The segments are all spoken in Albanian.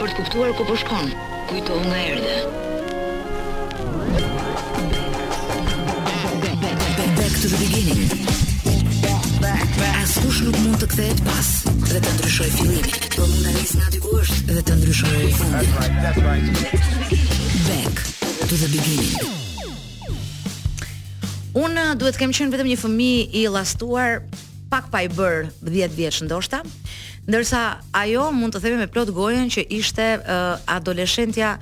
Për të kuptuar ku po shkon, kujto nga erdhe. Back to the beginning. Askush nuk mund të kthehet pas dhe të ndryshojë fillimin. Por mund ta nisë nga diku është dhe të ndryshojë fundin. Back to the beginning. Unë uh, duhet të kem qenë vetëm një fëmijë i llastuar, pak pa i bërë 10 vjeç ndoshta. Ndërsa ajo mund të themi me plot gojën që ishte uh, adoleshentja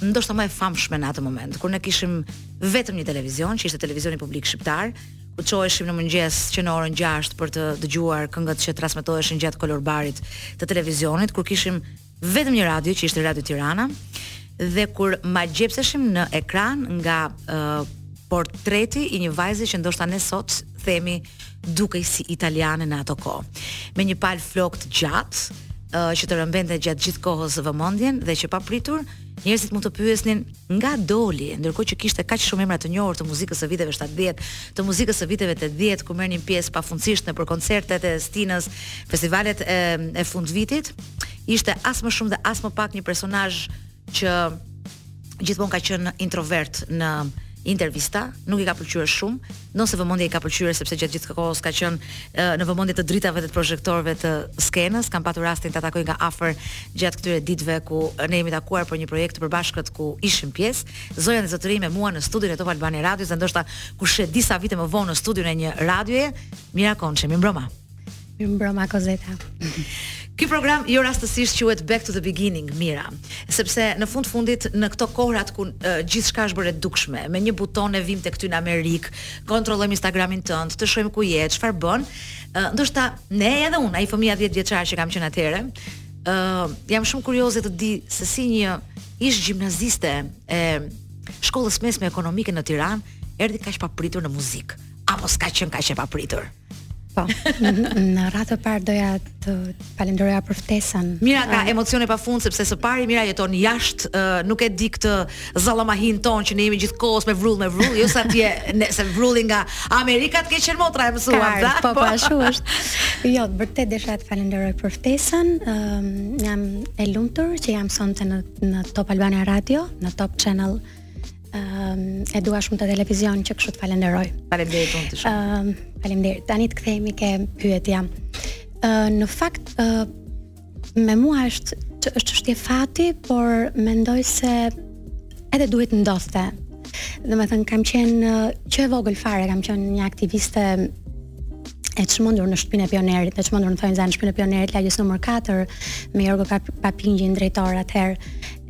ndoshta më e famshme në atë moment, kur ne kishim vetëm një televizion, që ishte televizioni publik shqiptar, ku çoheshim në mëngjes që në orën 6 për të dëgjuar këngët që transmetoheshin gjatë kolorbarit të televizionit, kur kishim vetëm një radio që ishte Radio Tirana dhe kur magjepseshim në ekran nga uh, portreti i një vajze që ndoshta ne sot themi dukej si italiane në ato kohë, me një palë flokë të gjatë, që të rëmbente gjatë gjithë kohës vëmendjen dhe që papritur njerëzit mund të pyesnin nga doli, ndërkohë që kishte kaq shumë emra të njohur të muzikës së viteve 70, të muzikës së viteve 80 ku merrnin pjesë pafundësisht nëpër koncertet e stinës, festivalet e e fundvitit, ishte as më shumë dhe as më pak një personazh që gjithmonë ka qenë introvert në intervista, nuk i ka pëlqyer shumë, ndonëse vëmendja i ka pëlqyer sepse gjatë gjithë kohës ka qenë në vëmendje të dritave dhe të projektorëve të skenës, kam patur rastin ta takoj nga afër gjatë këtyre ditëve ku ne jemi takuar për një projekt të përbashkët ku ishim pjesë. Zonja dhe zotërinj me mua në studion e Top Albania Radios, ndoshta kush e di sa vite më vonë në studion e një radioje, Mira Konçi, mirëmbrëma. Mirëmbrëma Kozeta. Ky program jo rastësisht quhet Back to the Beginning, Mira, sepse në fund fundit në këto kohrat ku uh, gjithçka është bërë e dukshme, me një buton ne vijmë tek ty në Amerikë, kontrollojmë Instagramin tënd, të shohim ku je, çfarë bën, uh, ndoshta ne edhe unë, ai fëmija 10 vjeçar që kam qenë atëherë, uh, jam shumë kurioze të di se si një ish gjimnaziste e shkollës mesme ekonomike në Tiranë erdhi kaq papritur në muzikë apo s'ka qenë kaq e papritur. Po. Në radhë të parë doja të të falënderoja për ftesën. Mira ka emocione pafund sepse së pari Mira jeton jashtë, uh, nuk e di këtë zallamahinë tonë që ne jemi gjithë kohës me vrull me vrull, jo se atje ne, se vrulli nga Amerika të ke qenë motra e mësuar, da? Po, po ashtu është. Jo, vërtet desha të falënderoj për ftesën. Um, jam e lumtur që jam sonte në në Top Albania Radio, në Top Channel Ëm e dua shumë atë televizion që kështu të falenderoj. Faleminderit unë ty shumë. Ëm faleminderit. Tani të kthehemi ke pyetja. Ë në fakt ë me mua është çë është çështje fati, por mendoj se edhe duhej të ndodhte. Domethënë, kam qenë që e vogël fare, kam qenë një aktiviste e çmendur në shtëpinë e pionerit, e çmendur në thonjza në shtëpinë e pionerit, të lagjes numër 4 me Jorgo Papingjin drejtor atëherë.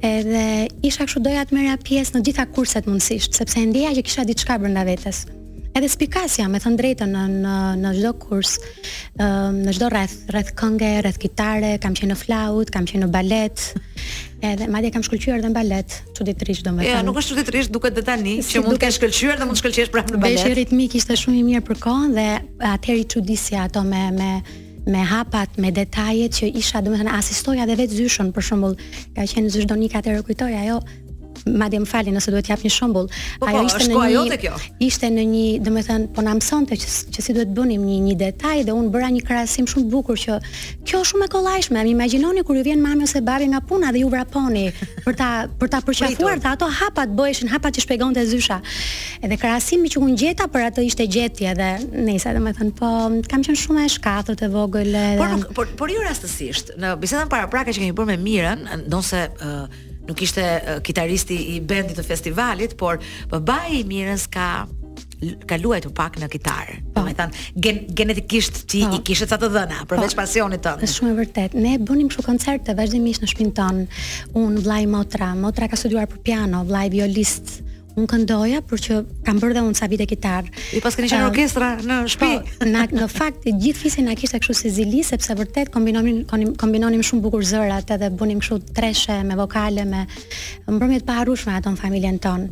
Edhe isha kështu doja të merrja pjesë në gjitha kurset mundësisht, sepse e ndjeja që kisha diçka brenda vetes. Edhe spikasja, me thënë drejtën në në në çdo kurs, ë në çdo rreth, rreth kënge, rreth kitare, kam qenë në flaut, kam qenë në balet. Edhe madje kam shkëlqyer edhe në balet, çuditërisht domethënë. Jo, nuk është çuditërisht, duket dhe tani sesi mund të kesh shkëlqyer dhe mund të shkëlqesh prapë në balet. Veshi ritmik ishte shumë i mirë për kohën dhe atëherë i çudisja ato me me me hapat, me detajet që isha, domethënë, asistoja dhe vetë zyshën, për shembull, ka qenë zysh Donika ta rikujtoj, ajo madje më falni nëse duhet jap një shembull. Po, ajo po, ishte në një ishte në një, domethënë, po na mësonte që, që si duhet bënim një një detaj dhe un bëra një krahasim shumë të bukur që kjo është shumë e kollajshme. Imagjinoni kur ju vjen mami ose babi nga puna dhe ju vraponi për ta për ta përqafuar ato hapat bëheshin hapat që shpjegonte zysha. Edhe krahasimi që unë gjeta për atë ishte gjetje dhe nëse domethën po kam qenë shumë e shkathët e vogël edhe Por nuk por, por jo rastësisht. Në bisedën paraprake që kemi bërë me Mirën, ndonëse uh, nuk ishte uh, kitaristi i bendit të festivalit, por babai i Mirës ka ka luajtur pak në kitarë. Po. Domethënë gen, genetikisht ti po. i kishe ca të dhëna po. përveç po. pasionit tënd. Është shumë e vërtetë. Ne bënim kështu koncerte vazhdimisht në shpinë tonë. Un vllai Motra, Motra ka studiuar për piano, vllai violist, Un këndoja, por që kam bërë dhe un ca vite kitar. Paskeni qenë uh, orkestra në po, shtëpi. Po, na në fakt të gjithë fisi na kishte kështu si zili sepse vërtet kombinonim kombinonim shumë bukur zërat edhe bënim kështu treshe me vokale me mbrëmje të paharrueshme ato në familjen ton.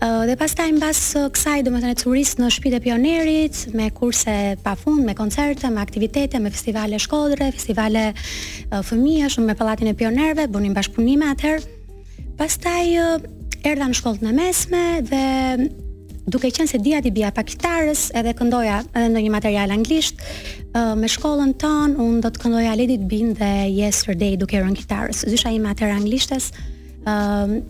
Uh, dhe pastaj mbas kësaj domethënë turist në shtëpitë e pionerit me kurse pa fund, me koncerte, me aktivitete, me festivale shkodre, festivale uh, fëmijësh, me pallatin e pionerëve, bënim bashkëpunime atëherë Pastaj erdha në shkollën e mesme dhe duke qenë se dija t'i bija pak kitarës, edhe këndoja edhe ndonjë material anglisht, uh, me shkollën ton un do të këndoja Let It Be dhe Yesterday duke rënë kitarës. Zysha ime atëherë anglishtes, ë uh,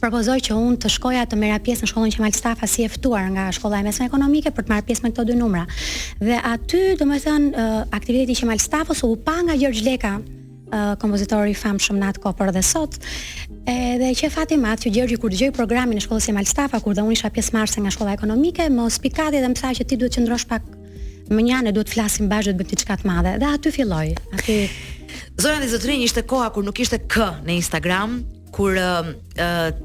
propozoi që un të shkoja të merra pjesë në shkollën Qemal Stafa si e ftuar nga shkolla e mesme ekonomike për të marrë pjesë me këto dy numra. Dhe aty, domethënë, uh, aktiviteti i Qemal Stafës u pa nga Gjergj Leka, kompozitori i famshëm në atë kohë por edhe sot. Edhe qe fati i madh që Gjergji kur dëgjoi programin e shkollës Qemal Stafa kur dhe unë isha pjesëmarrëse nga shkolla ekonomike, më spikati dhe më tha që ti duhet të qëndrosh pak mënjanë duhet të flasim bashkë duhet të bëjmë diçka të madhe. Dhe aty filloi. Aty Zonja dhe zotërinj ishte koha kur nuk ishte K në Instagram, kur uh,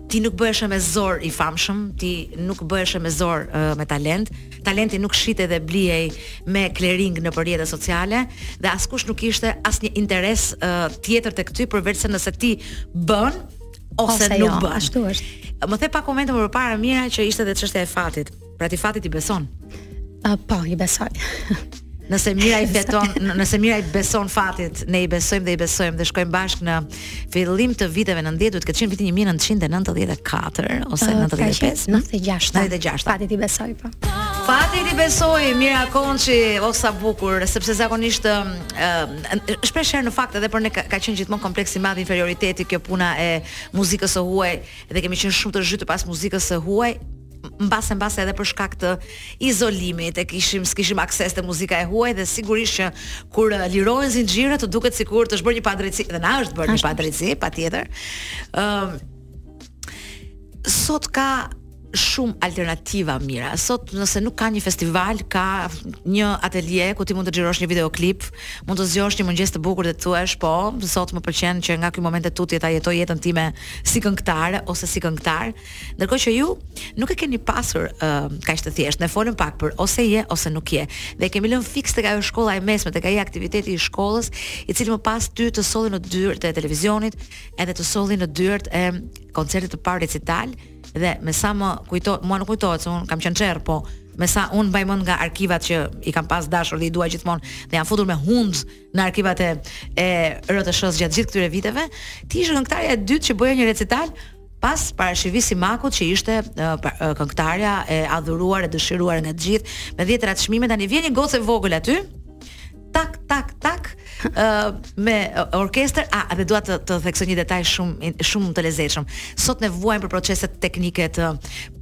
ti nuk bëheshe me zor i famshëm, ti nuk bëheshe me zor uh, me talent, talenti nuk shitej dhe blihej me klering nëpër rrjetet sociale, dhe askush nuk ishte asnjë interes uh, tjetër te këty, përveçse nëse ti bën, ose, ose nuk jo, bën. Ashtu është. Më the pak momente më përpara Mira që ishte dhe çështja e fatit. Pra ti fatit i beson? Uh, po, i besoj. Nëse Mira i feton, nëse Mira i beson fatit, ne i besojmë dhe i besojmë dhe shkojmë bashkë në fillim të viteve 90, duhet të ketë qenë viti 1994 ose 95, 96. 96. Fatit i besoj po. Fatit i besoj Mira Konçi, o sa bukur, sepse zakonisht ë shpesh herë në fakt edhe për ne ka, ka qenë gjithmonë kompleks i madh inferioriteti kjo puna e muzikës së huaj dhe kemi qenë shumë të zhytur pas muzikës së huaj, mbase mbase edhe për shkak të izolimit e kishim s'kishim akses te muzika e huaj dhe sigurisht që kur eh, lirohen zinxhirët të duket sikur të është bërë një padrejtësi dhe na është bërë një padrejtësi patjetër. Ëm ehm, uh, sot ka shumë alternativa Mira. Sot nëse nuk ka një festival, ka një atelie ku ti mund të xhirosh një videoklip, mund të zgjosh një mëngjes të bukur dhe të thuash, po, sot më pëlqen që nga ky moment e tutje ta jetoj jetën time si këngëtare ose si këngëtar. Ndërkohë që ju nuk e keni pasur uh, kaq të thjeshtë. Ne folëm pak për ose je ose nuk je. Dhe e kemi lënë fiks tek ajo shkolla e mesme, tek ai aktiviteti i shkollës, i cili më pas ty të solli në dyert e televizionit, edhe të solli në dyert e koncertit të parë recital dhe me sa më kujto, mua nuk kujtohet se un kam qenë çerr, po me sa un mbaj mend nga arkivat që i kam pas dashur dhe i dua gjithmonë dhe jam futur me hundë në arkivat e e RTSH-së gjatë gjithë këtyre viteve, ti ishe këngëtarja e dytë që bëje një recital pas Parashqevi Simakut që ishte këngëtarja e adhuruar e dëshiruar nga të gjithë me dhjetëra çmime tani vjen një gocë vogël aty tak tak tak uh, me orkestër a ah, dhe dua të të theksoj një detaj shumë shumë të lezetshëm sot ne vuajmë për proceset teknike të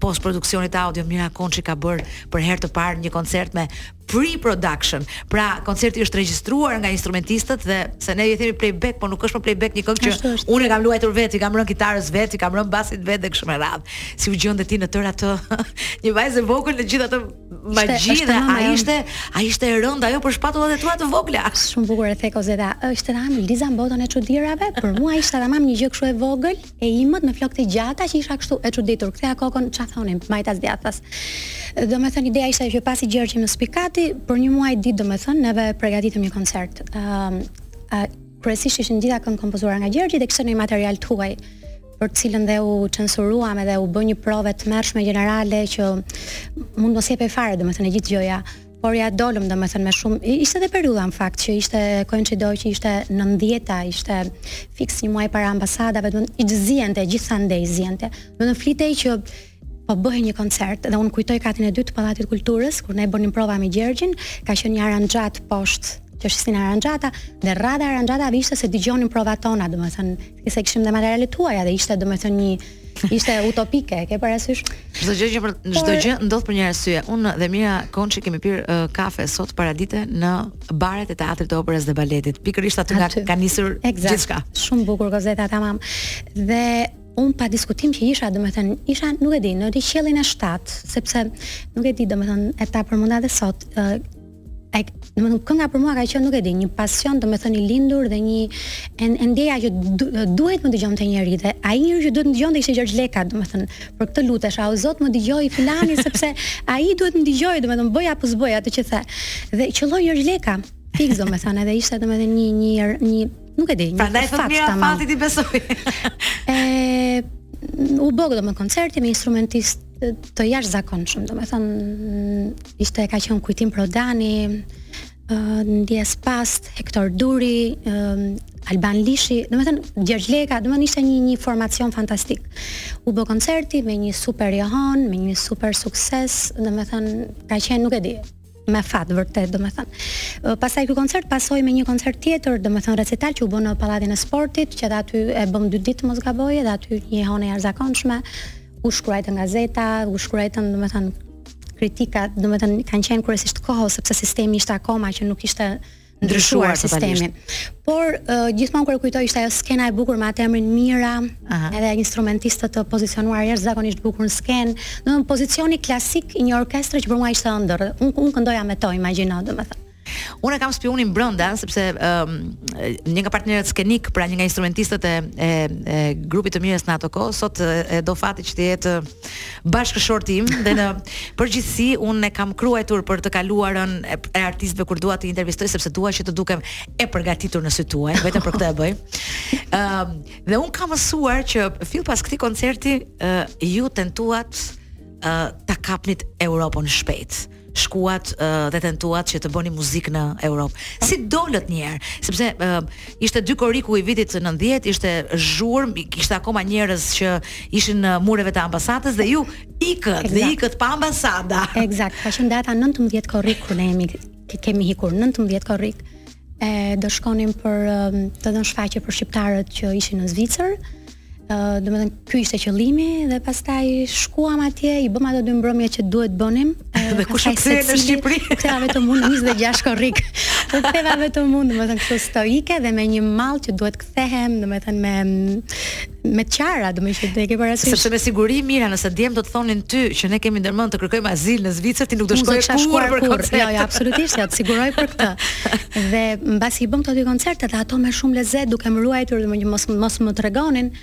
post produksionit audio Mira Konçi ka bër për herë të parë një koncert me pre-production. Pra, koncerti është regjistruar nga instrumentistët dhe se ne i themi playback, por nuk është më playback një këngë që unë e kam luajtur vetë, i kam rënë kitarës vetë, i kam rënë basit vetë dhe kështu me radhë. Si u gjende ti në tërë atë një vajzë e vogël në gjithë atë magji dhe a ishte a ishte e rëndë ajo për shpatullat e tua të vogla? Shumë bukur e the Kozeta. Është tamam Liza në botën e çudirave, për mua ishte tamam një gjë kështu e vogël. e imët me flokë të gjata që isha kështu e çuditur. Ktheja kokën, ça thonin, majtas djathtas. Domethënë ideja ishte që pasi Gjergji më spikati, për një muaj ditë domethënë neve përgatitëm një koncert. Ëm uh, kryesisht ishin gjitha këngë kompozuara nga Gjergji dhe kishte një material të huaj për të cilën dhe u censuruam edhe u bë një provë e tmerrshme gjenerale që mund mos jepej fare domethënë gjithë gjëja por ja dolëm domethënë më shumë ishte edhe periudha në fakt që ishte koinçidoi që ishte 90-ta, ishte fiks një muaj para ambasadave, domethënë i ziente gjithandej ziente. Domethënë flitej që po bëhej një koncert dhe unë kujtoj katin e dytë të Pallatit Kulturës kur ne bënim prova me Gjergjin, ka qenë një aranxhat poshtë që është sin aranxhata dhe radha te aranxhata ishte se dëgjonin provat tona, domethënë se kishim dhe materialet e huaja dhe ishte domethënë një ishte utopike, e ke parasysh? Çdo gjë që për çdo gjë ndodh për një arsye. Unë dhe Mira Konçi kemi pirë uh, kafe sot paradite në baret e teatrit të operës dhe baletit. Pikërisht aty nga ka nisur gjithçka. Shumë bukur gazeta tamam. Dhe unë pa diskutim që isha, domethënë, isha nuk e di, në qiellin e 7, sepse nuk e di, domethënë, e ta përmenda edhe sot, uh, Ai, domethënë kënga për mua ka qenë nuk e di, një pasion domethënë i lindur dhe një e, e ndjeja që du, duhet më dëgjonte njëri dhe ai njeri që duhet më dëgjonte ishte Gjergj Leka, domethënë për këtë lutesha, o Zot më dëgjoftë filani sepse ai duhet më dëgjojë, domethënë bëj apo s'bëj atë që the. Dhe qëlloi Gjergj Leka, fiks domethënë edhe ishte domethënë një një një nuk e di, një Prandaj thotë Mira fatit i besoj. e u bë domethënë koncerti me instrumentistë të jashtëzakonshëm, domethënë ishte ka qenë Kujtim Prodani, uh, ndjesë pastë, Hektor Duri, Alban Lishi, domethënë Gjergj Leka, domethënë ishte një një formacion fantastik. U bë koncerti me një super jehonë, me një super sukses, domethënë ka qenë nuk e di. me fat vërtet, domethënë. Pastaj ky koncert pasoi me një koncert tjetër, domethënë recital që u bë në Pallatin e Sportit, që edhe aty e bëmë dy ditë mos gaboj, edhe aty një jehonë e jashtëzakonshme. U shkruajtën gazeta, u shkruajtën domethënë kritika, domethënë kanë qenë kryesisht kohë sepse sistemi ishte akoma që nuk ishte ndryshuar sistemi. Por uh, gjithmonë kur e kujtoj ishte ajo skena e bukur me atë emrin Mira, Aha. edhe instrumentistë të pozicionuar jashtëzakonisht bukur në skenë. Domethënë pozicioni klasik i një orkestre që për mua ishte ëndërr. Unë unë këndoja me to, imagjino, domethënë. Unë e kam spiunin brenda sepse um, një nga partnerët skenikë, pra një nga instrumentistët e, e, e grupit të Mirës në ato kohë, sot e, e do fati që të jetë bashkëshorti im dhe në përgjithësi unë e kam kruajtur për të kaluarën e, e artistëve kur dua t'i intervistoj sepse dua që të dukem e përgatitur në sytë tuaj, vetëm për këtë e bëj. Ëm ehm, dhe unë kam mësuar që fill pas këtij koncerti uh, ju tentuat uh, ta kapnit Europën shpejt. shkuat uh, dhe tentuat që të bëni muzikë në Europë. Si dolët një herë? Sepse uh, ishte dy korriku i vitit 90, ishte zhurmë, kishte akoma njerëz që ishin mureve të ambasadës dhe ju ikët, dhe ikët pa ambasada. Eksakt, ka qenë data 19 korrik kur ne jemi kemi ikur 19 korrik e do shkonim për të dhënë shfaqje për shqiptarët që ishin në Zvicër Ë, domethënë ky ishte qëllimi dhe pastaj shkuam atje, i bëmë ato dy mbrëmje që duhet bënim. Dhe kush u kthye në Shqipëri? Ktheva vetëm unë 26 korrik. U ktheva vetëm unë, domethënë kështu stoike dhe me një mall që duhet kthehem, domethënë me me të qara, domethënë që e ke parasysh. Sepse me siguri Mira, nëse djemtë do të thonin ty që ne kemi ndërmend të kërkojmë azil në Zvicër, ti nuk do shkoje kurrë për koncert. Jo, jo, absolutisht, jo jo, të siguroj për këtë. Dhe mbasi i bëm këto dy koncerte ato me shumë lezet duke më ruajtur dhe më një mos, mos më tregonin,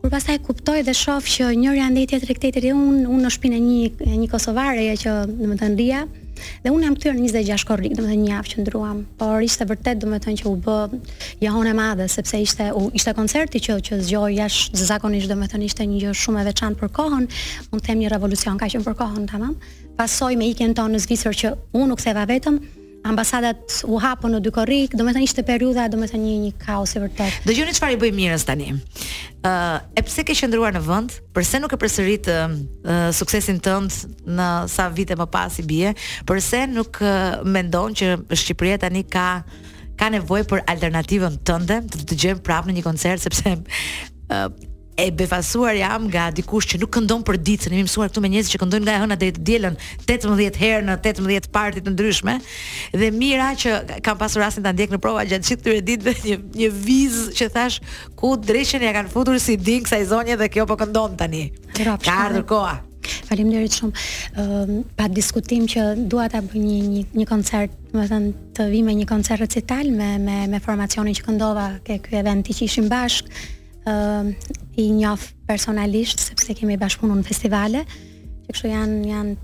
kur pastaj kuptoj dhe shof që njëri andej tjetri këtej tjetri un un në shpinën e një një kosovareje që domethënë rrija dhe un jam kthyer në 26 korrik domethënë një javë qëndruam por ishte vërtet domethënë që u bë jehonë e madhe sepse ishte u, ishte koncerti që që zgjoi jashtëzakonisht domethënë ishte një gjë shumë e veçantë për kohën mund të them një revolucion ka qenë për kohën tamam pasoi me ikjen tonë në Zvicër që un u ktheva vetëm Ambasadat u hapën në dy korrik, domethënë ishte periudha domethënë një një kaos i vërtet. Dëgjoni çfarë i bëj Mirës tani. Ë, uh, e pse ke qëndruar në vend? Përse nuk e përsërit uh, suksesin tënd, sa vite më pas i bie? Përse nuk uh, mendon që Shqipëria tani ka ka nevojë për alternativën tënde, të të dëgjojnë prapë në një koncert sepse uh, e befasuar jam nga dikush që nuk këndon për ditë, se ne jemi mësuar këtu me njerëz që këndojnë nga e hëna deri të dielën 18 herë në 18 parti të ndryshme. Dhe Mira që kam pasur rastin ta ndjek në prova gjatë gjithë këtyre ditëve një një bis që thash ku dreqen ja kanë futur CD-në kësaj zonje dhe kjo po këndon tani. Ka ardhur koha. Faleminderit shumë. Ëm ehm, uh, pa diskutim që dua ta bëj një një një koncert, domethënë të vij me një koncert recital me me me formacionin që këndova ke ky event që ishim bashkë uh, i njof personalisht sepse kemi bashkëpunuar në festivale, që kështu janë janë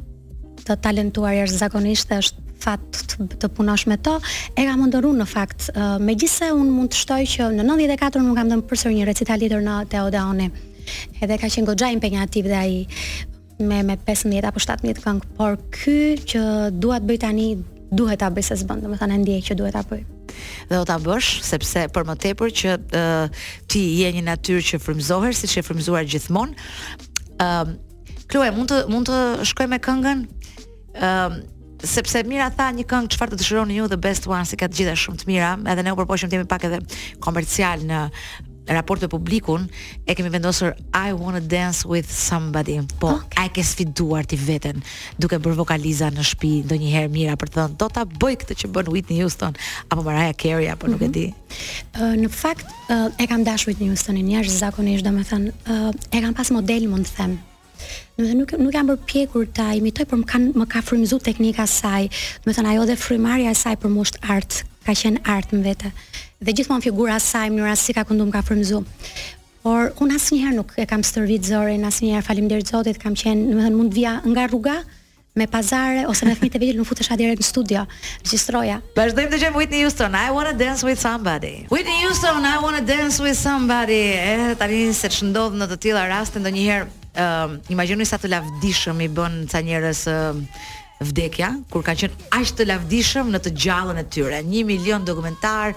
të talentuar jashtëzakonisht dhe është fat të, të punosh me to, e kam ëndërr në fakt. Uh, Megjithëse un mund të shtoj që në 94 un kam dhënë përsëri një recital tjetër te Odeoni. Edhe ka qenë goxha impenjativ dhe ai me me 15 apo 17 këngë, por ky që dua të bëj tani duhet ta bëj se s'bën, domethënë e ndjej që duhet ta bëj. Dhe do ta bësh sepse për më tepër që uh, ti je një natyrë që frymëzohesh siç je frymëzuar gjithmonë. Ëm uh, Kloe, mund të mund të shkoj me këngën? Ëm um, sepse Mira tha një këngë çfarë të dëshironi ju the best one se i ka të gjitha shumë të mira, edhe ne u përpoqëm të jemi pak edhe komercial në raport me publikun e kemi vendosur I wanna dance with somebody. Po, okay. a e ke sfiduar ti veten duke bërë vokaliza në shtëpi ndonjëherë Mira për të thënë do ta bëj këtë që bën Whitney Houston apo Mariah Carey apo nuk mm -hmm. e mhm. di. Uh, në fakt uh, e kam dashur Whitney Houstonin jashtëzakonisht, domethënë uh, e kam pas model mund të them Domethënë nuk nuk jam përpjekur ta imitoj, por më kanë më ka frymëzuar teknika e saj. Domethënë ajo dhe frymarrja e saj për mua është art, ka qenë art në vete. Dhe gjithmonë figura e saj, mënyra si ka këndu më ka frymëzuar. Por un asnjëherë nuk e kam stërvit zërin, asnjëherë faleminderit Zotit kam qenë, domethënë mund të vija nga rruga, me pazare ose me fëmijët e vegjël edhe futesha direkt në studio, regjistroja. Vazhdojmë të dëgjojmë Whitney Houston, I wanna dance with somebody. Whitney Houston, I wanna dance with somebody. Eh, tani se ç'ndodh në të tilla raste ndonjëherë, uh, imagjinoni sa të lavdishëm i bën ca njerëz uh, vdekja, kur kanë qenë aq të lavdishëm në të gjallën e tyre. 1 milion dokumentar,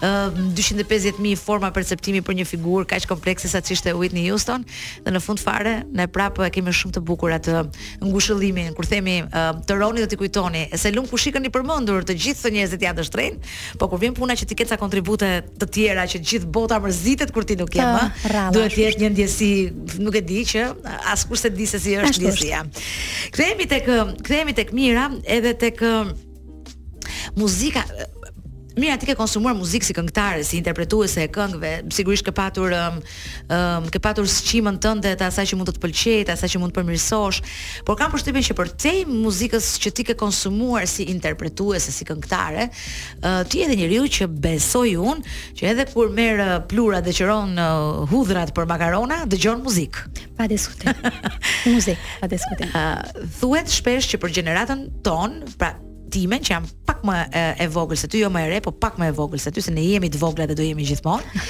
uh, 250.000 forma perceptimi për një figurë kaq komplekse sa ç'ishte Whitney Houston, dhe në fund fare ne prapë e kemi shumë të bukur atë ngushëllimin kur themi uh, të rroni dhe t'i kujtoni se lum ku shikën i përmendur të gjithë njerëzit janë të shtrenjtë, po kur vjen puna që ti ke ca kontribute të tjera që gjithë bota mërzitet kur ti nuk je më, duhet të jetë një ndjesi, nuk e di që askush se di se si është ndjesia. Kthehemi tek kthehemi tek Mira edhe tek Muzika Mira ti ke konsumuar muzikë si këngëtare, si interpretuese e këngëve, sigurisht ke patur ëm um, ke patur sqimën tënde të asaj që mund të të pëlqejë, të asaj që mund të përmirësosh, por kam përshtypjen që përtej muzikës që ti ke konsumuar si interpretuese, si këngëtare, uh, ti je edhe njeriu që besoj unë, që edhe kur merr pluhura dhe qëron uh, hudhrat për makarona, dëgjon muzikë. Pa diskutim. Muzik, pa diskutim. Uh, thuhet shpesh që për gjeneratën ton, pra timen që jam pak më e, e vogël se ty, jo më e re, po pak më e vogël se ty se ne jemi të vogla dhe do jemi gjithmonë.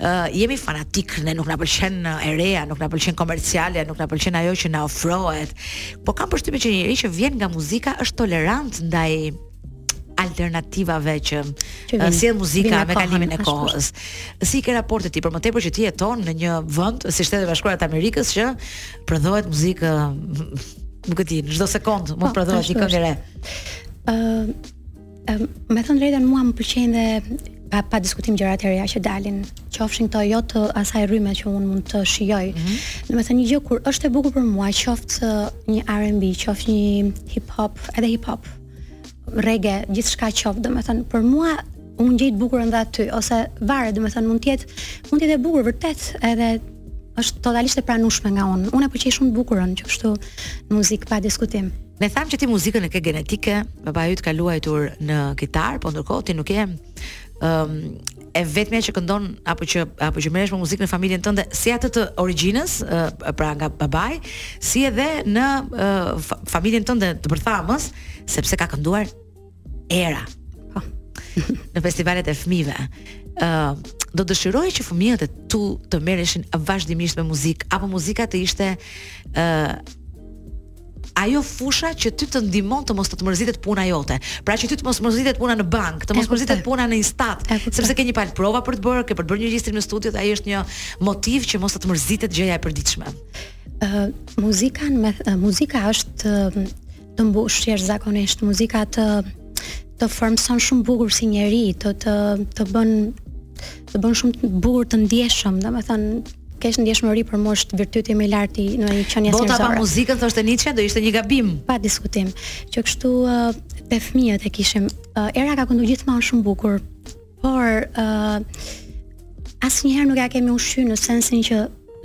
Ë uh, jemi fanatik, ne nuk na pëlqen e reja, nuk na pëlqen komerciale, nuk na pëlqen ajo që na ofrohet. Po kam përshtypjen që njeriu që vjen nga muzika është tolerant ndaj alternativave që, që vin, sjell muzika me kalimin e kohës. Si ke raportet ti për më tepër që ti jeton në një vend si Shtetet e Bashkuara të Amerikës që prodhohet muzikë nuk e di, çdo sekond mund të po, prodhohet një këngë e re. Ë uh, me thënë drejtën mua më pëlqejnë dhe pa pa diskutim gjërat e reja që dalin, qofshin këto jo të asaj rryme që un mund të shijoj. Mm -hmm. Domethënë një gjë kur është e bukur për mua, qoftë një R&B, qoftë një hip hop, edhe hip hop, reggae gjithçka qoftë, domethënë për mua unë gjej të bukurën dhe aty ose varet, domethënë mund të jetë mund të jetë e bukur vërtet, edhe është totalisht e pranueshme nga unë. Unë e pëlqej shumë të bukurën, që kështu në muzikë pa diskutim. Ne thamë që ti muzikën e ke gjenetike, baba yt ka luajtur në kitarë, po ndërkohë ti nuk je ëm um, e vetmja që këndon apo që apo që merresh me muzikë në familjen tënde, si atë të origjinës, pra nga babai, si edhe në familjen tënde të bërthamës, sepse ka kënduar era po. në festivalet e fëmijëve. ë do dëshiroje që fëmijët e tu të merreshin vazhdimisht me muzikë apo muzika të ishte ë ajo fusha që ty të ndihmon të mos të të mërzitet puna jote. Pra që ty të mos mërzitet puna në bank, të mos mërzitet puna në instat, sepse ke një palë prova për të bërë, ke për të bërë një regjistrim në studio dhe ai është një motiv që mos të të mërzitet gjëja e përditshme. Ë uh, muzika uh, muzika është uh, të mbush zakonisht muzika të të formëson shumë bukur si njeri, të të të bën Të bën shumë bukur të ndjeshëm, domethënë kesh ndjeshmëri për mu është virtyti më i lartë i në një qenie njerëzore. Bota pa muzikën thoshte Nietzsche do ishte një gabim. Pa diskutim. Që kështu te fëmijët e kishim. Era ka këndu gjithmonë shumë bukur. Por ë asnjëherë nuk ja kemi ushqy në sensin që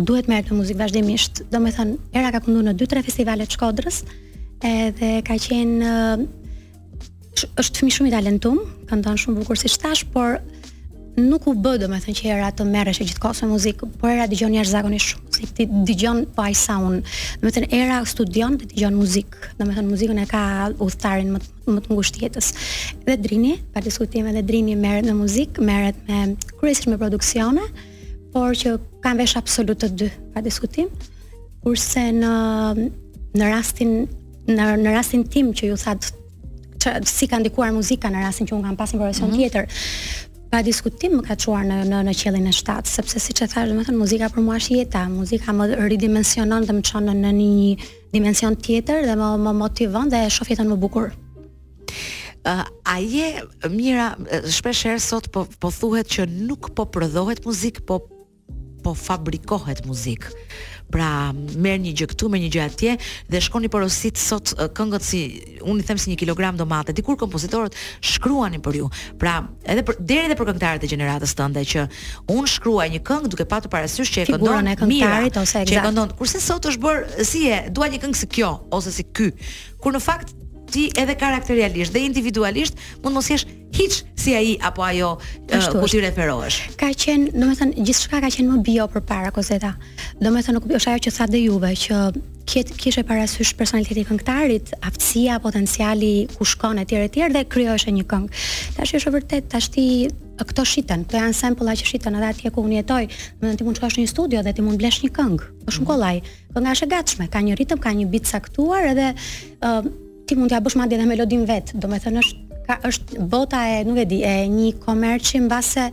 duhet merret me muzikë vazhdimisht. Domethënë era ka këndu në 2-3 festivale të Shkodrës edhe ka qenë është fëmijë shumë i talentum, këndon shumë bukur siç thash, por nuk u bë domethënë që era të merrej gjithë kohën me muzikë, por era dëgjon jashtëzakonisht shumë. Si ti dëgjon po ai sound. Domethënë era studion dhe dëgjon muzikë. Domethënë muzikën e ka udhëtarin më më të ngushtë të jetës. Dhe Drini, pa diskutim edhe Drini merret me muzikë, merret me kryesisht me produksione, por që kanë vesh absolut të dy, pa diskutim. Kurse në në rastin në në rastin tim që ju thatë si ka ndikuar muzika në rastin që un kam pas një profesion mm -hmm. tjetër pa diskutim më ka çuar në në në qiellin e shtatë, sepse siç e thash, domethënë muzika për mua është jeta, muzika më ridimensionon dhe më çon në në një dimension tjetër dhe më më motivon dhe e shoh jetën më bukur. Uh, Mira shpesh herë sot po po thuhet që nuk po prodhohet muzikë, po po fabrikohet muzikë. Pra, merr një gjë këtu, merr një gjë atje dhe shkoni porosit sot këngët si unë i them si një kilogram domate. Dikurë kompozitorët shkruanin për ju. Pra, edhe për deri edhe për këngëtarët e gjeneratës tënde që unë shkruaj një këngë duke patur parasysh që e këndon Mira ose eksakt. Që e këndon. Kurse sot është bër si e dua një këngë si kjo ose si ky. Kur në fakt ti edhe karakterialisht dhe individualisht mund mos jesh hiç si ai apo ajo Ashtu, ku ti referohesh. Ka qenë, domethënë, gjithçka ka qenë më bio përpara Kozeta. Domethënë, nuk është ajo që thatë dhe juve që kihej parasysh personaliteti i këngëtarit, aftësia, potenciali ku shkon etj etj dhe krijoheshe një këngë. Tash është vërtet, tash ti këto shiten, këto janë sample që shiten edhe atje ku unë jetoj. Domethënë ti mund të shkosh në një studio dhe ti mund blesh një këngë. Është shumë mhm. kollaj. Kënga është e gatshme, ka një ritëm, ka një beat caktuar edhe Ti mund ta bësh madje edhe melodinë vetë, domethënë është ka është bota e nuk e di, e një komerçi mbase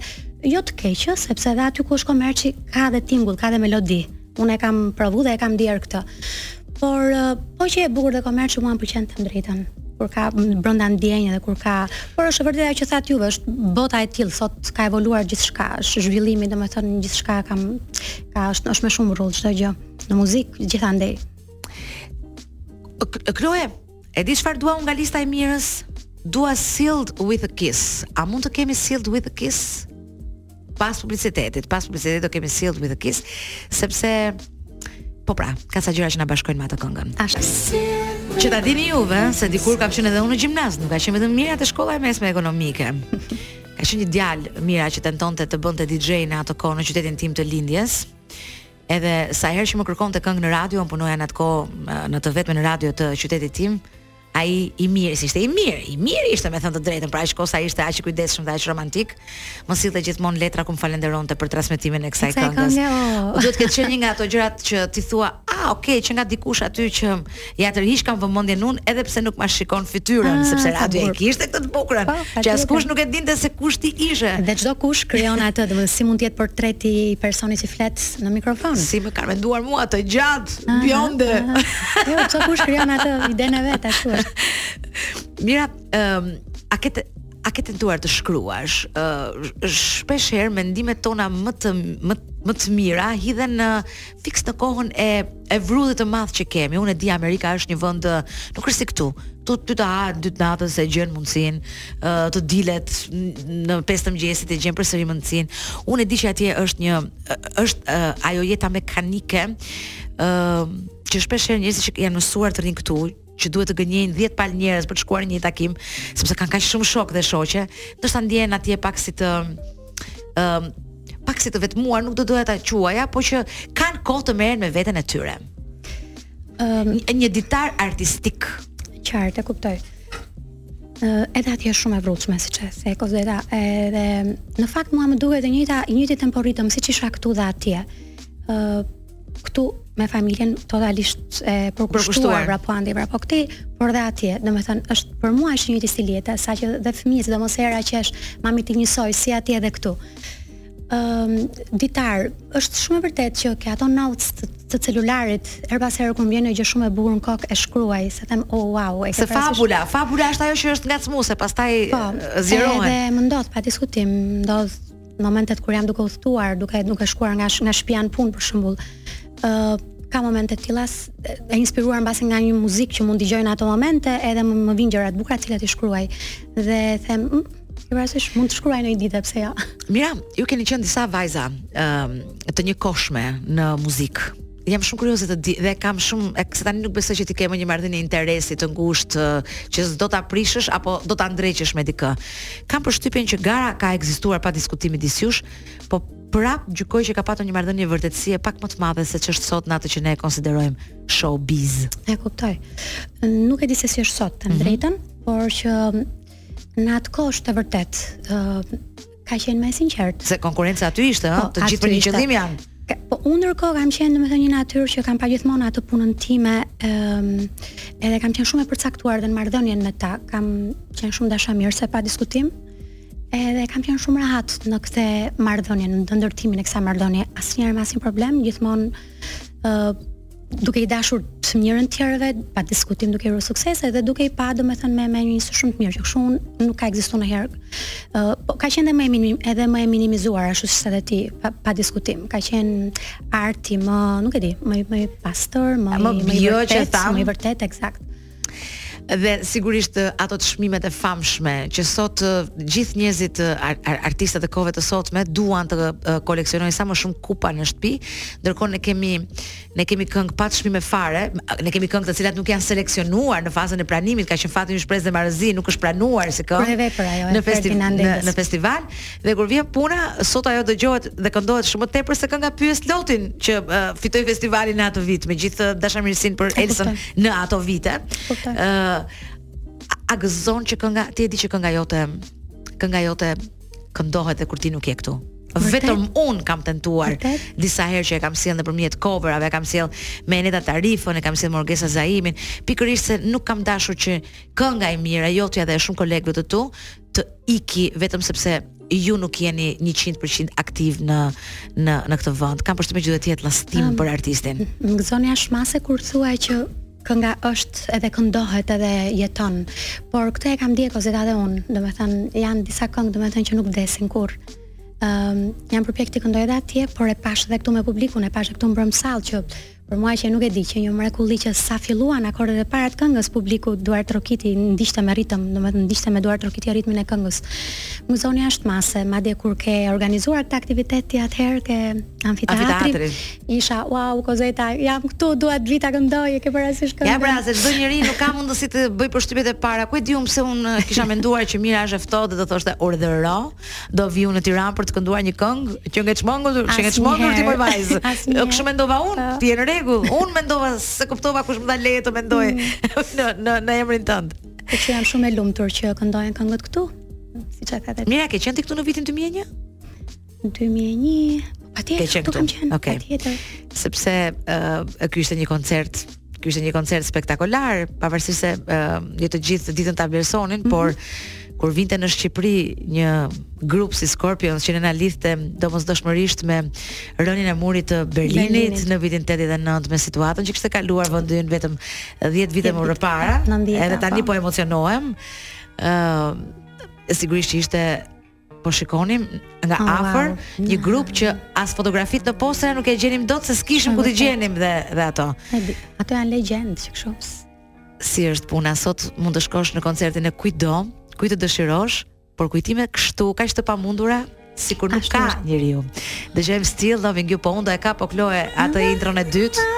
jo të keq, jo, sepse edhe aty ku është komerçi ka edhe tingull, ka edhe melodi. Unë e kam provu dhe e kam ndier këtë. Por po që e bukur dhe komerçi mua më pëlqen them të drejtën kur ka brenda ndjenjë dhe kur ka por është vërtet ajo që thatë juve është bota e tillë sot ka evoluar gjithçka është zhvillimi domethënë gjithçka ka ka është është më shumë rrugë çdo gjë në muzikë gjithandej Kloe, e di çfarë dua unë nga lista e Mirës? Dua Sealed with a Kiss. A mund të kemi Sealed with a Kiss? Pas publicitetit, pas publicitetit do kemi Sealed with a Kiss, sepse Po pra, ka ca gjëra që na bashkojnë me atë këngën. Ashtu. Që ta dini juve, se dikur kam qenë edhe unë në gjimnaz, nuk ka qenë vetëm Mira te shkolla e mesme ekonomike. Ka qenë një djalë Mira që tentonte të bënte DJ në atë kohë në qytetin tim të lindjes. Edhe sa herë që më kërkonte këngë në radio, unë punoja në atë kohë në të vetmen radio të qytetit tim, ai i mirë, si ishte i mirë, i mirë ishte me thënë të drejtën, për aq kohë sa ishte aq i kujdesshëm dhe aq romantik, më sillte gjithmonë letra ku më falënderonte për transmetimin e kësaj këngës. Oh. Duhet të ketë qenë një nga ato gjërat që ti thua, "Ah, okay, qenka dikush aty që Ia tërheqkam vëmendjen unë edhe pse nuk ma shikon fytyrën, ah, sepse radio e kishte këtë të bukurën, po, që askush nuk e dinte se kush ti ishe. Dhe çdo kush krijon atë, domethënë si mund të jetë portreti i personit që flet në mikrofon. Si më kanë menduar mua të gjatë, ah, ah, bjonde. Jo, çdo kush krijon atë idenë e vet ashtu është. Mira, ëm, a ke a ke tentuar të shkruash? Ë shpesh herë mendimet tona më të më më të mira hidhen në fiks në kohën e e vrullit të madh që kemi. Unë e di Amerika është një vend nuk është si këtu. Këtu ty të hahet dy të natës e gjen mundësinë, uh, të dilet në 5 të mëngjesit e gjen përsëri mundësinë. Unë e di që atje është një është uh, ajo jeta mekanike, ë uh, që shpesh herë njerëzit që janë mësuar të rrinë këtu, që duhet të gënjejnë 10 palë njerëz për të shkuar në një takim, sepse kanë kaq shumë shokë dhe shoqe, ndoshta ndjehen atje pak si të ëm pak si të vetmuar, nuk do doja ta quaja, po që kanë kohë të merren me veten e tyre. Ëm një, një ditar artistik. Qartë, e kuptoj. Ë edhe atje është shumë e vrullshme siç e the Kozeta, edhe në fakt mua më duket e njëjta, i njëjti tempo ritëm siç isha këtu dhe atje. Ë këtu me familjen totalisht e përkushtuar vrapo andej vrapo këtej, por dhe atje, domethënë është për mua është një stil jete, saqë dhe fëmijët domethënë që është mami ti njësoj si atje edhe këtu. Ëm um, ditar, është shumë e vërtetë që ke ato notes të, të celularit, herë pas here kur vjen një gjë shumë e bukur në kokë e shkruaj, se them oh wow, e ke fabula, shkru... fabula është ajo që është ngacmuese, pastaj po, zgjerohen. Edhe më ndodh pa diskutim, ndodh në momentet kur jam duke udhëtuar, duke duke shkuar nga nga shtëpia në punë për shembull, ë uh, ka momente të tilla e inspiruar mbase nga një muzikë që mund dëgjoj në ato momente, edhe më, më vijnë gjëra të bukura të cilat i shkruaj dhe them mm, E ke parasysh mund të shkruaj një ditë, pse jo. Ja. Mira, ju keni qenë disa vajza um, të njëkohshme në muzikë. Jam shumë kurioze të di dhe kam shumë se tani nuk besoj që ti ke më një marrëdhënie interesi të ngushtë që s'do ta prishësh apo do ta ndreqësh me dikë. Kam përshtypjen që gara ka ekzistuar pa diskutim midis jush, po prap gjykoj që ka patur një marrëdhënie vërtetësie pak më të madhe se ç'është sot në atë që ne e konsiderojmë showbiz. E kuptoj. Nuk e di se si është sot, të them, mhm, të drejtën, mm -hmm. por që në atë kohë është e vërtet. ë uh, Ka qenë më e sinqertë. Se konkurrenca aty ishte, ëh, po, të gjithë për një qëllim janë. Po unë ndërkohë kam qenë domethënë një natyrë që kam pa gjithmonë atë punën time, ëm ehm, edhe kam qenë shumë e përcaktuar dhe në marrëdhënien me ta, kam qenë shumë dashamirëse pa diskutim. Edhe kam qenë shumë rahat në këtë marrëdhënie, në ndërtimin e kësaj marrëdhënie. Asnjëherë me asnjë problem, gjithmonë ë duke i dashur të mirën të tjerëve, pa diskutim duke i uru suksese dhe duke i pa domethënë me, me një sy shumë të mirë, që kështu nuk ka ekzistu njëherë. Uh, po, ka qenë dhe më e, minim, edhe më e minimizuar, ashtu siç e the ti, pa, pa diskutim. Ka qenë arti më, nuk e di, më, më i pastër, më, më, më i vërtet, më i vërtet, ekzakt. dhe sigurisht ato çmimet e famshme që sot gjithë njerëzit artistët e kohëve të sotme duan të koleksionojnë sa më shumë kupa në shtëpi, ndërkohë ne kemi ne kemi këngë pa çmime fare, ne kemi këngë të cilat nuk janë seleksionuar në fazën e pranimit, ka qenë Fati ynë shpresë dhe marrëzi, nuk është pranuar si këngë. Po ajo, në festival në, në festival dhe kur vjen puna, sot ajo dëgjohet dhe këndohet shumë më tepër se kënga Pyes lotin që uh, fitoi festivalin në atë vit me gjithë dashamirësinë për Elsën në ato vite. Ë a gëzon që kënga, ti e di që kënga jote, kënga jote këndohet dhe kur ti nuk je këtu. Vetëm un kam tentuar disa herë që e kam sjellë nëpërmjet coverave, e kam sjellë me Eneda Tarifën, e kam sjellë me Orgesa Zaimin, pikërisht se nuk kam dashur që kënga e mirë e jotja dhe e shumë kolegëve të tu, të iki vetëm sepse ju nuk jeni 100% aktiv në në në këtë vend. Kam përshtypjen që duhet të jetë llastim um, për artistin. Më gëzon jashtë mase kur thua që kënga është edhe këndohet edhe jeton. Por këtë e kam ndjerë, Kozeta, dhe unë, domethënë janë disa këngë domethënë që nuk vdesin kurrë. Ëm um, jam përpjek t'i këndoj edhe atje, por e pash edhe këtu me publikun, e pash edhe këtu brenda në sallë që Për mua qe nuk e di, qe një mrekulli që sa filluan akordet e para të këngës publiku duartrokiti, ndiqte me ritëm, domethënë ndiqte me duartrokitje ritmin e këngës. Më gëzoi jashtë mase, madje kur ke organizuar këtë aktivitet ti atëherë ke amfiteatri, isha uau Kozeta, jam këtu, dua të vi ta këndoj, e ke parasysh këngën? Ja pra, se ç'do njeri nuk ka mundësi të bëj përshtypjet e para, ku e di unë se unë kisha menduar që Mira është e ftohtë dhe do thoshte urdhëro, Do viu në Tiranë për të kënduar një këngë që je çmendur, që je çmendur ti moj vajzë. Jo kush mendova unë, po. ti je në rregull. Unë mendova se kuptova kush më dha leje të mendoj mm. në në në emrin tënd. Po që jam shumë e lumtur që këndojnë këngët këtu. Siç e thatë. Mira, ke qenë ti këtu në vitin 2001? 2001. Patjetër, ke qenë këtu. Okej. Okay. Sepse ë uh, ky ishte një koncert Ky ishte një koncert spektakolar, pavarësisht se uh, jo të gjithë ditën ta vlerësonin, mm -hmm. por kur vinte në Shqipëri një grup si Scorpions që ne na lidhte domosdoshmërisht me rënien e murit të Berlinit, Berlinit. në vitin 89 me situatën që kishte kaluar vendin vetëm 10 vite më parë, edhe tani po. po emocionohem. ë uh, sigurisht ishte po shikonim nga oh, afër wow. një grup që as fotografitë në postera nuk i gjenim dot se s'kishim ku t'i gjenim dhe dhe ato. Ata janë legjendë që kështu. Si është puna sot mund të shkosh në koncertin e kujtdo, kujt të dëshirosh, por kujtime kështu kaq të pamundura sikur nuk ka njeriu. Dëgjojmë Still Loving You po unë e ka po kloe atë intron e dytë.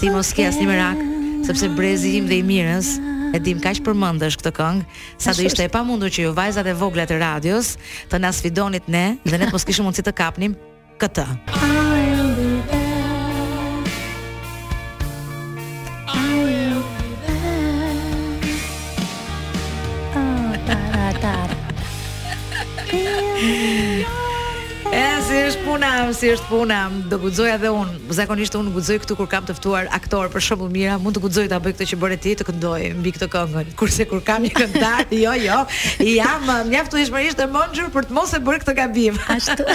Ti mos ke asnjë merak, sepse brezi im dhe i Mirës e dim kaq përmendësh këtë këngë. Sa do ishte e pamundur që ju vajzat e vogla të radios të na sfidonit ne dhe ne të mos kishim mundësi të kapnim këtë. E si është puna, si është puna. Do guxoj edhe un. Zakonisht un guxoj këtu kur kam të ftuar aktor, për shembull Mira, mund të guxoj ta bëj këtë që bëre ti, të këndoj mbi këtë këngën. Kurse kur kam një këngëtar, jo, jo, jam uh, mjaftueshmërisht e mençur për të mos e bërë këtë gabim. Ashtu.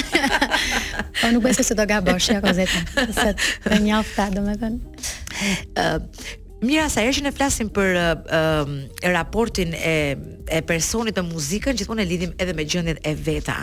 Po nuk besoj se do gabosh, ja Kozeta. Se të njofta, domethënë. Ë, uh, Mira, sa herë që ne flasim për ë uh, uh, raportin e e personit me muzikën, gjithmonë e lidhim edhe me gjendjet e veta,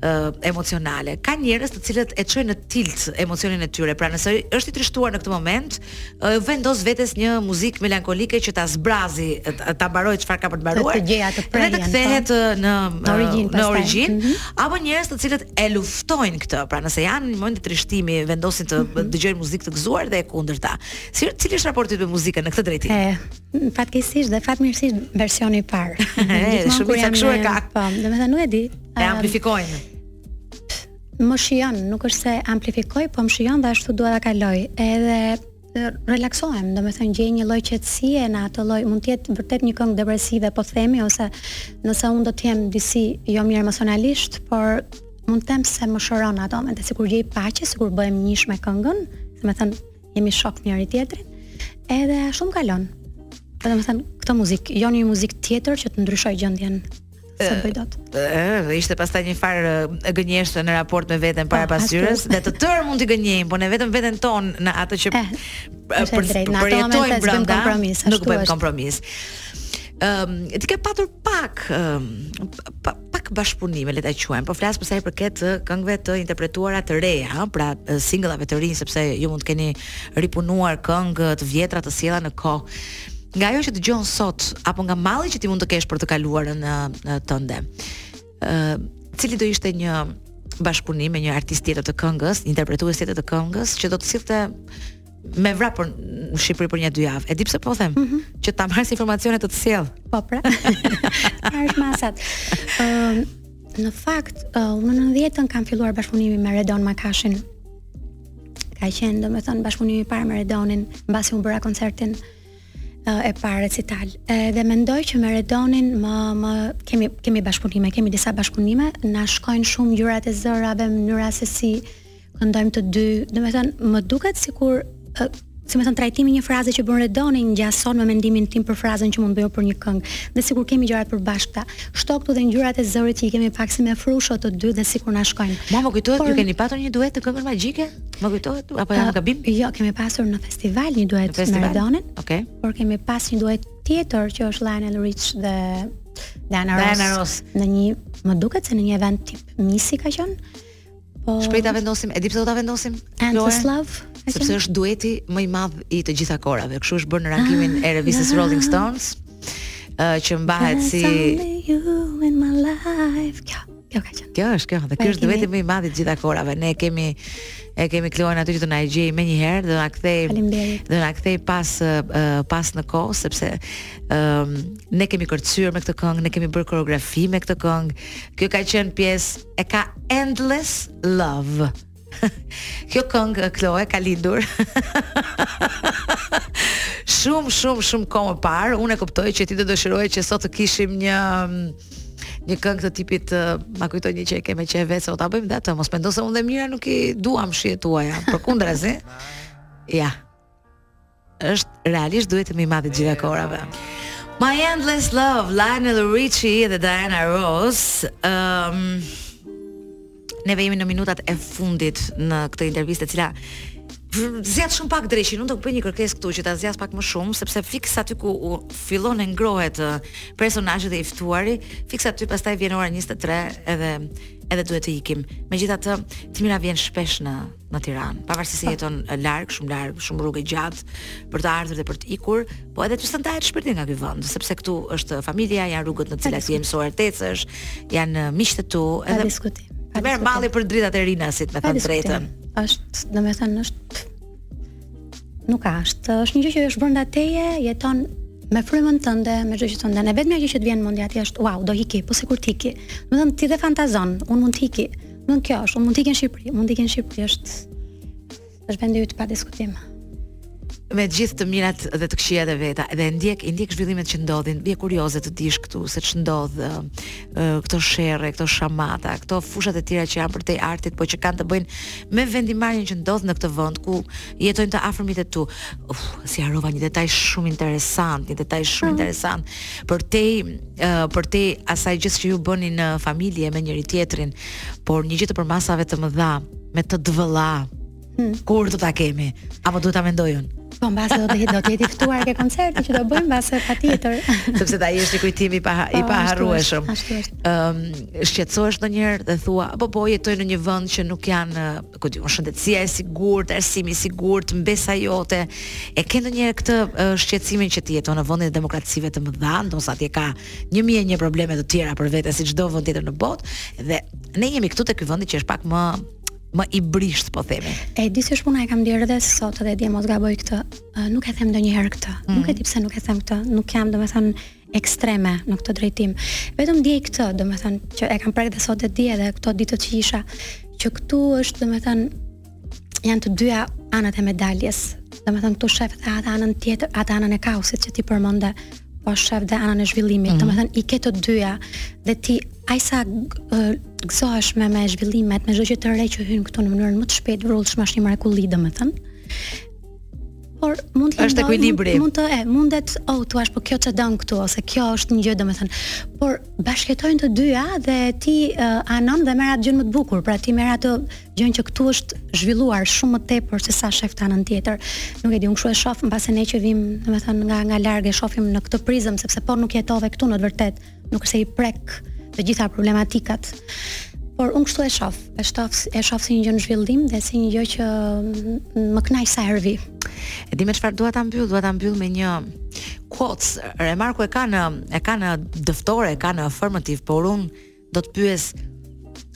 ë uh, emocionale. Ka njerëz të cilët e çojnë në tilt emocionin e tyre. Pra nëse është i trishtuar në këtë moment, ë uh, vendos vetes një muzikë melankolike që ta zbrazi, ta mbarojë çfarë ka për të mbaruar. Të gjeja të prejë. Dhe të kthehet po. në në origjinë, në origjinë, mm -hmm. apo njerëz të cilët e luftojnë këtë. Pra nëse janë në një moment të trishtimi, vendosin të mm -hmm. dëgjojnë muzikë të gëzuar dhe e kundërta. Cili është raporti me muzikën në këtë drejtim? E, fatkeqësisht dhe fatmirësisht versioni i parë. Gjithmonë kur jam kështu e ka. Po, domethënë nuk e di. E amplifikon. Më shijon, nuk është se amplifikoj, po më shijon dhe ashtu dua ta kaloj. Edhe relaksohem, do me thënë gjej një lloj qetësie në atë lloj, mund të jetë vërtet një këngë depresive po themi ose nëse unë do të jem disi jo mirë emocionalisht, por mund të them se më shëron, ato momente, sikur gjej paqe, sikur bëhem njësh me këngën, do me thënë jemi shokë njëri-tjetrit, edhe shumë kalon. Domethënë, këtë muzikë, jo një muzikë tjetër që të ndryshoj gjendjen s'e bëj dot. Ëh, ishte pastaj njëfarë gënjeshtre në raport me veten para po, pasyrës dhe të tërë mund t'i gënjejmë, por ne vetëm veten tonë në atë që eh, për përjetojmë brenda, nuk bëjmë kompromis. Ëm, um, ti ke patur pak um, pa, pak bashkëpunime le ta quajmë, po flas për sa i përket këngëve të interpretuara të reja, ha, pra singlave të rinj sepse ju mund të keni ripunuar këngë të vjetra të sjella në kohë. Nga ajo që dëgjon sot apo nga malli që ti mund të kesh për të kaluarën në tënde. Ë, cili do ishte një bashkëpunim me një artist tjetër të këngës, interpretues tjetër të këngës që do të sillte me vrap për në Shqipëri për nja dy javë. E di pse po them, mm -hmm. që ta marrësh informacionet të të sjell. Po pra. Çfarë është masat? Ëm uh, në fakt, uh, unë në 90-ën kam filluar bashkëpunimin me Redon Makashin. Ka qenë, domethënë, bashkëpunimi i parë me Redonin, mbasi unë bëra koncertin uh, e parë recital. Edhe mendoj që me Redonin më më kemi kemi bashkëpunime, kemi disa bashkëpunime, na shkojnë shumë ngjyrat e zërave, mënyra se si Këndojmë të dy, domethënë, më duket sikur, si me thënë, trajtimi i një fraze që bën Redoni ngjason me mendimin tim për frazën që mund të bëj për një këngë, dhe sikur kemi gjëra të përbashkëta, shto këtu dhe ngjyrat e zërit që i kemi pak si me frusho të dy dhe sikur na shkojnë. Mua më kujtohet, por, ju keni patur një duet te Kënga Magjike? Më kujtohet, apo jam uh, gabim? Jo, kemi pasur në festival një duet në festival? me Redonin, okay. por kemi pas një duet tjetër që është Lionel Richie dhe Diana Ross, Diana Ross. në një më duket se në një event tip Misi ka qenë Po. Shpejt ta vendosim, e di pse do ta vendosim? Endless Love. Sepse është dueti më i madh i të gjitha kohërave. Kështu është bërë në rankimin ah, e revistës Rolling Stones, uh, që mbahet si Kjo ka qenë. Kjo është kjo, dhe ky është dueti më i madh i të gjitha kohërave. Ne kemi e kemi Kloen aty që do na e gjejë menjëherë, do na kthejë. Faleminderit. Do na kthejë pas uh, pas në kohë sepse ëm um, ne kemi kërcyer me këtë këngë, ne kemi bërë koreografi me këtë këngë. Kjo ka qenë pjesë e ka Endless Love. Kjo këngë Kloe ka lindur. shumë shumë shumë kohë më parë, unë e kuptoj që ti do dëshiroje që sot të kishim një një këngë të tipit ma kujto një që e keme që e vetë se do ta bëjmë dhe atë, mos mendo se unë dhe Mira nuk i duam shijet e tuaja, përkundrazi, ja. është realisht dueti më i madh i të gjitha kohërave. My Endless Love, Lionel Richie dhe Diana Ross. Ehm um, Neve jemi në minutat e fundit në këtë intervistë e cila zgjat shumë pak dreqin, unë do të bëj një kërkesë këtu që ta zgjas pak më shumë, sepse fiks aty ku fillon e ngrohet personazhi dhe i ftuari, fiks aty pastaj vjen ora 23 edhe edhe duhet të ikim. Megjithatë, ti Mira vjen shpesh në në Tiranë, pavarësisht se jeton larg, shumë larg, shumë rrugë gjatë për të ardhur dhe për të ikur, po edhe të s'të ndahet shpirti nga ky vend, sepse këtu është familja, janë rrugët në të cilat je mësuar të ecësh, janë miqtë e tu, edhe pa diskutim. Më merr malli për dritat e Rinasit, me thënë të drejtën. Është, domethënë është nuk është, është një gjë që është brenda teje, jeton me frymën tënde, me çdo gjë tënde. Ne vetëm ajo që të vjen në mendje ty është, wow, do iki, po sikur të iki. Domethënë ti dhe fantazon, unë mund të iki. Nuk kjo është, mund të iki në Shqipëri, mund të iki në Shqipëri, është është vendi yt pa diskutim. Me gjithë të mirat dhe të këqijat e veta, edhe ndjek, i ndjek zhvillimet që ndodhin, je kurioze të dish këtu se ç'ndodh uh, këto sherre, këto shamata, këto fushat e tjera që janë përtej artit, por që kanë të bëjnë me vendimmarrjen që ndodh në këtë vend ku jetojnë të afërmit e tu. Uf, se harrova një detaj shumë interesant, një detaj shumë mm. interesant. Përtej, uh, përtej asaj gjëje që ju bëni në familje me njëri tjetrin, por një gjë të përmasave të mëdha, me tët vëlla, mm. kur do ta kemi, apo duhet ta mendojmë? Po mbase do të jetë do të jetë i ftuar ke koncerti që do bëjmë mbase patjetër. Sepse do jetë një kujtim i pa po, i paharrueshëm. Ëm, um, shqetësohesh ndonjëherë dhe thua, po po jetoj në një vend që nuk janë ku di unë, shëndetësia e sigurt, arsimi i sigurt, mbesa jote. E ke ndonjëherë këtë shqetësimin që ti jeton në vendin e demokracive të mëdha, ndonëse atje ka 1001 probleme të tjera për vete si çdo vend tjetër në botë dhe ne jemi këtu te ky vendi që është pak më më i brishtë po themi. E di si është puna, e kam vërejtur dhe sot dhe dje mos gaboj këtë. Nuk e them ndonjëherë këtë. Mm. Nuk e di pse nuk e them këtë. Nuk jam domethënë ekstreme në këtë drejtim. Vetëm di këtë, domethënë, që e kam prekë dhe sot e dje dhe këto ditët që isha, që këtu është, domethënë, janë të dyja anët e medaljes. Domethënë, këtu shef dhe atë anën tjetër, atë anën e kaosit që ti përmende, po shef dhe anën e zhvillimit. Mm -hmm. Domethënë, mhm. i ke të dyja dhe ti aq sa gëzohesh me, me zhvillimet, me çdo gjë të re që hyn këtu në mënyrën më të shpejtë, vrullshme, është një mrekulli, domethënë. por mund të është ekuilibri. Mund, mund të e mundet, oh, thua po kjo ç'e don këtu ose kjo është një gjë domethënë. Por bashkëjetojnë të dyja dhe ti uh, anon dhe merr atë gjën më të bukur, pra ti merr atë gjën që këtu është zhvilluar shumë më tepër se sa shef atë anën tjetër. Nuk e di, unë kshu e shof mbase ne që vijmë, domethënë nga nga larg e shofim në këtë prizëm sepse po nuk jetove këtu në të vërtetë. nuk është se i prek të gjitha problematikat. Por unë kështu e shof, e shof e shof si një gjë në zhvillim dhe si një gjë që mm, më kënaq sa herë vi. E di me çfarë dua ta mbyll, dua ta mbyll me një quotes. Remarku e ka në e ka në dëftore, e ka në afirmative, por unë do të të pyes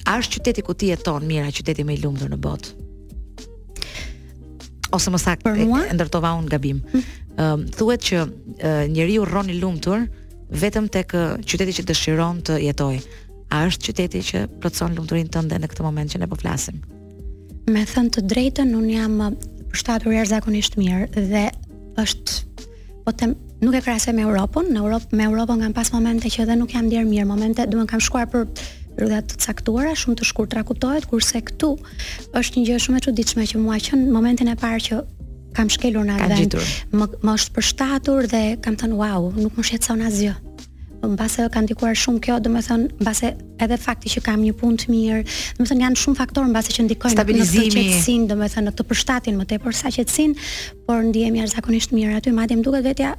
a është qyteti ku ti jeton, Mira, qyteti më i lumtur në botë? Ose më saktë, e ndërtova unë gabim. Ëm, mm. thuhet që njeriu rron i lumtur vetëm tek qyteti që dëshiron të jetoj. A është qyteti që plotëson lumturinë tënde në këtë moment që ne po flasim? Me thënë të drejtën, unë jam përshtatur jashtëzakonisht mirë dhe është po them nuk e krahasoj me Europën, në Europë me Europën kam pas momente që edhe nuk jam ndjerë mirë, momente domethënë kam shkuar për periudha të caktuara, shumë të shkurtra kuptohet, kurse këtu është një gjë shumë e çuditshme që mua që në momentin e parë që kam shkelur në atë vend. Më është përshtatur dhe kam thënë wow, nuk më shqetëson asgjë. Mbase ka ndikuar shumë kjo, domethënë, mbase edhe fakti që kam një punë të mirë, domethënë janë shumë faktorë mbase që ndikojnë në këtë qetësinë, domethënë në këtë përshtatjen më tepër sa qetësinë, por ndihem jashtëzakonisht mirë aty, madje më duket vetja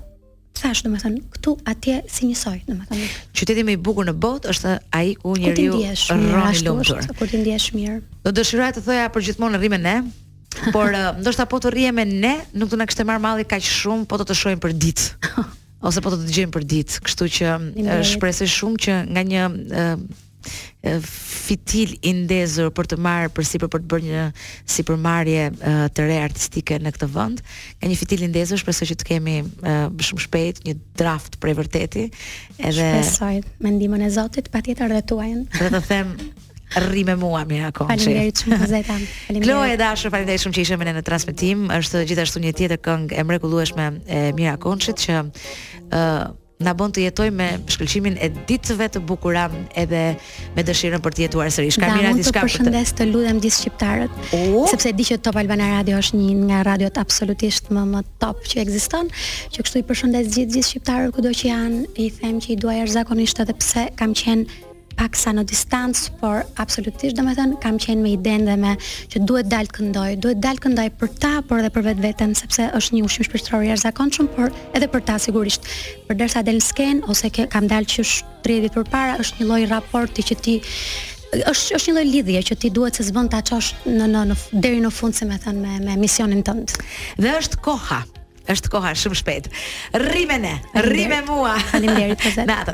Thash, domethënë, këtu atje si njësoj, domethënë. Qyteti më i bukur në botë është ai ku njeriu rron i lumtur. Ku ti ndihesh mirë. Do dëshiroja të thoja për gjithmonë rri me ne. Por eh, ndoshta po të rrije me ne, nuk do na kishte marr malli kaq shumë po të të shihnim për ditë. Ose po të dëgjonim për ditë, kështu që eh, shpresoj shumë që nga një eh, fitil i ndezur për të marrë përsipër për të bërë një sipërmarrje të re artistike në këtë vend. Nga një fitil i ndezur, shpresoj që të kemi shumë shpejt një draft për vërteti. Edhe shpresoj me ndihmën e Zotit, patjetër dhe tuajën. Dhe të them rri me mua Mira Konçi. Faleminderit shumë Zeta. Faleminderit. Klo e dashur, faleminderit shumë që ishe me ne në transmetim. Është gjithashtu një tjetër këngë e mrekullueshme e Mira Konçit që ë uh, na bën të jetojmë me shkëlqimin e ditëve të bukura edhe me dëshirën për të jetuar sërish. Ka Mira diçka për të. Përshëndet të lutem gjithë shqiptarët, oh? sepse di që Top Albania Radio është një nga radiot absolutisht më më top që ekziston, që kështu i përshëndes gjithë gjithë shqiptarët kudo që janë, i them që i dua jashtëzakonisht edhe pse kam qenë paksa në distancë, por absolutisht, domethënë kam qenë me idenë dhe me që duhet dal të këndoj, duhet dal të këndoj për ta, por edhe për vetveten, sepse është një ushqim shpirtëror i jashtëzakonshëm, por edhe për ta sigurisht. Përderisa del në sken ose ke, kam dal që 30 vjet përpara, është një lloj raporti që ti është është një lloj lidhje që ti doemos se s'bën ta çosh në në në deri në fund si me thënë me me misionin tënd. Dhe është koha, është koha shumë shpejt. Rri me ne, rri me mua. Faleminderit për zot.